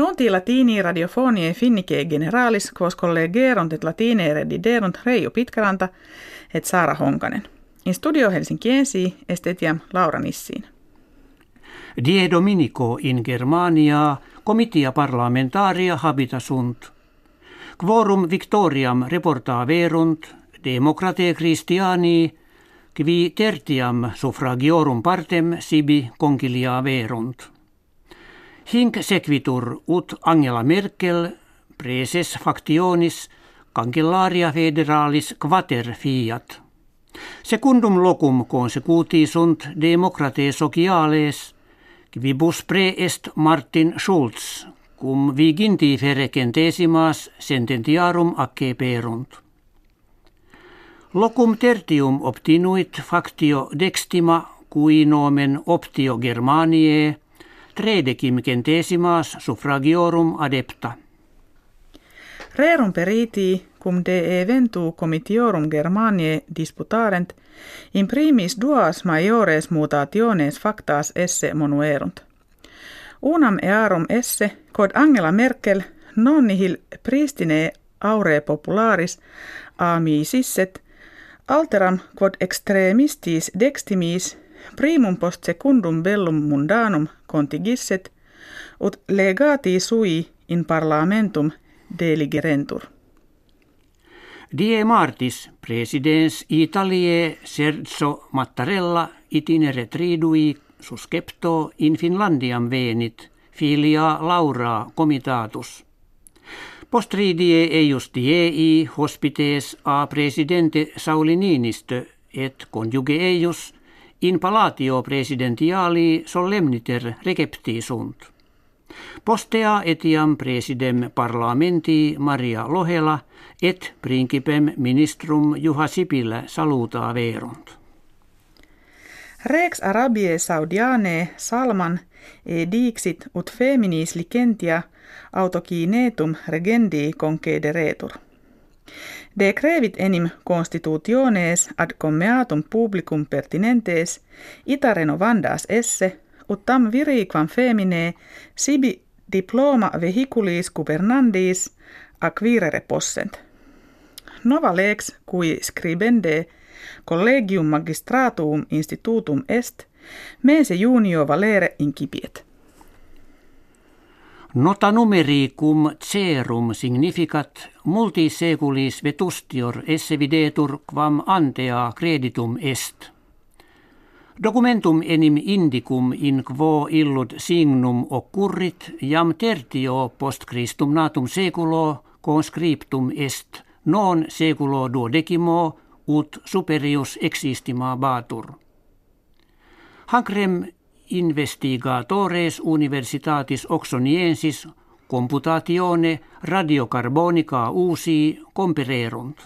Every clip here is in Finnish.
Nunti latini radiofonie finnike generalis quos collegerunt et latine rediderunt Reijo Pitkaranta et Saara Honkanen. In studio Helsinkiensi estetiam Laura Nissiin. Die Dominico in Germania comitia parlamentaria habitasunt. Quorum victoriam reporta verunt democrate Christiani qui tertiam suffragiorum partem sibi concilia verunt. Hinc sequitur ut Angela Merkel preses factionis cancellaria federalis quater fiat. Secundum locum consecuti sunt democrate sociales, quibus pre est Martin Schulz, cum viginti ferecentesimas sententiarum acce perunt. Locum tertium obtinuit factio dextima cui nomen optio Germaniae, tredecim centesimas suffragiorum adepta. Rerum periti cum de eventu comitiorum Germaniae disputarent, in primis duas maiores mutationes factas esse monuerunt. Unam earum esse, quod Angela Merkel non nihil pristine aure popularis ami sisset, alteram quod extremistis dextimis primum post secundum bellum mundanum contigisset, ut legati sui in parlamentum deligerentur. Die martis presidens Italiae Sergio Mattarella itinere tridui suscepto in Finlandiam venit filia Laura comitatus. Postridie eius diei hospites a presidente Sauli Niinistö et conjuge eius in palatio presidentiali solemniter recepti sunt. Postea etiam presidem parlamenti Maria Lohela et principem ministrum Juha Sipilä saluta verunt. Rex Arabie Saudiane Salman e dixit ut feminis licentia autokinetum regendi concederetur. De crevit enim constitutiones ad commeatum publicum pertinentes ita renovandas esse, ut tam viriquam femine sibi diploma vehiculis governandis acquirere possent. Nova lex cui scribende collegium magistratum institutum est, mense junio valere incipiet. Nota numericum cerum significat multiseculis vetustior esse videtur quam antea creditum est. Documentum enim indicum in quo illud signum occurrit jam tertio post Christum natum seculo conscriptum est non seculo duodecimo ut superius existima batur. Hancrem investigatores universitatis oxoniensis computatione radiocarbonica uusi compererunt.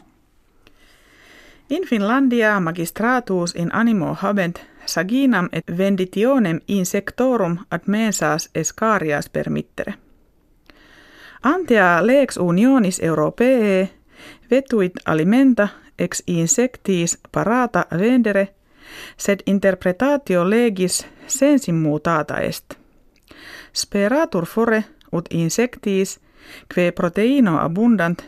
In Finlandia magistratus in animo habent saginam et venditionem insectorum ad mensas escarias permittere. Antea lex unionis europee vetuit alimenta ex insectis parata vendere – sed interpretatio legis sensim mutata est. Speratur fore ut insectis, que proteino abundant,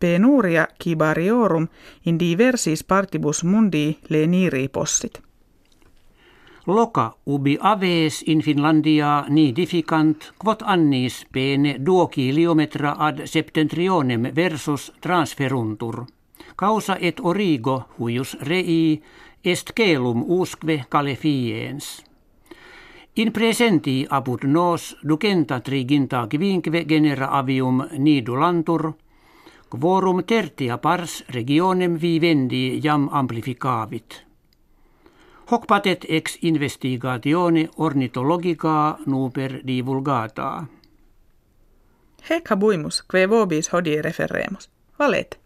penuria kibariorum in diversis partibus mundi leniri possit. Loka ubi aves in Finlandia nidificant quot annis pene duo kilometra ad septentrionem versus transferuntur. Causa et origo huius rei est celum usque calefiens. In presenti apud nos ducenta triginta quivinque genera avium nidulantur, quorum tertia pars regionem vivendi jam amplificavit. Hoc patet ex investigatione ornitologica nuper divulgata. Hec habuimus, que vobis hodie referremus. Valete.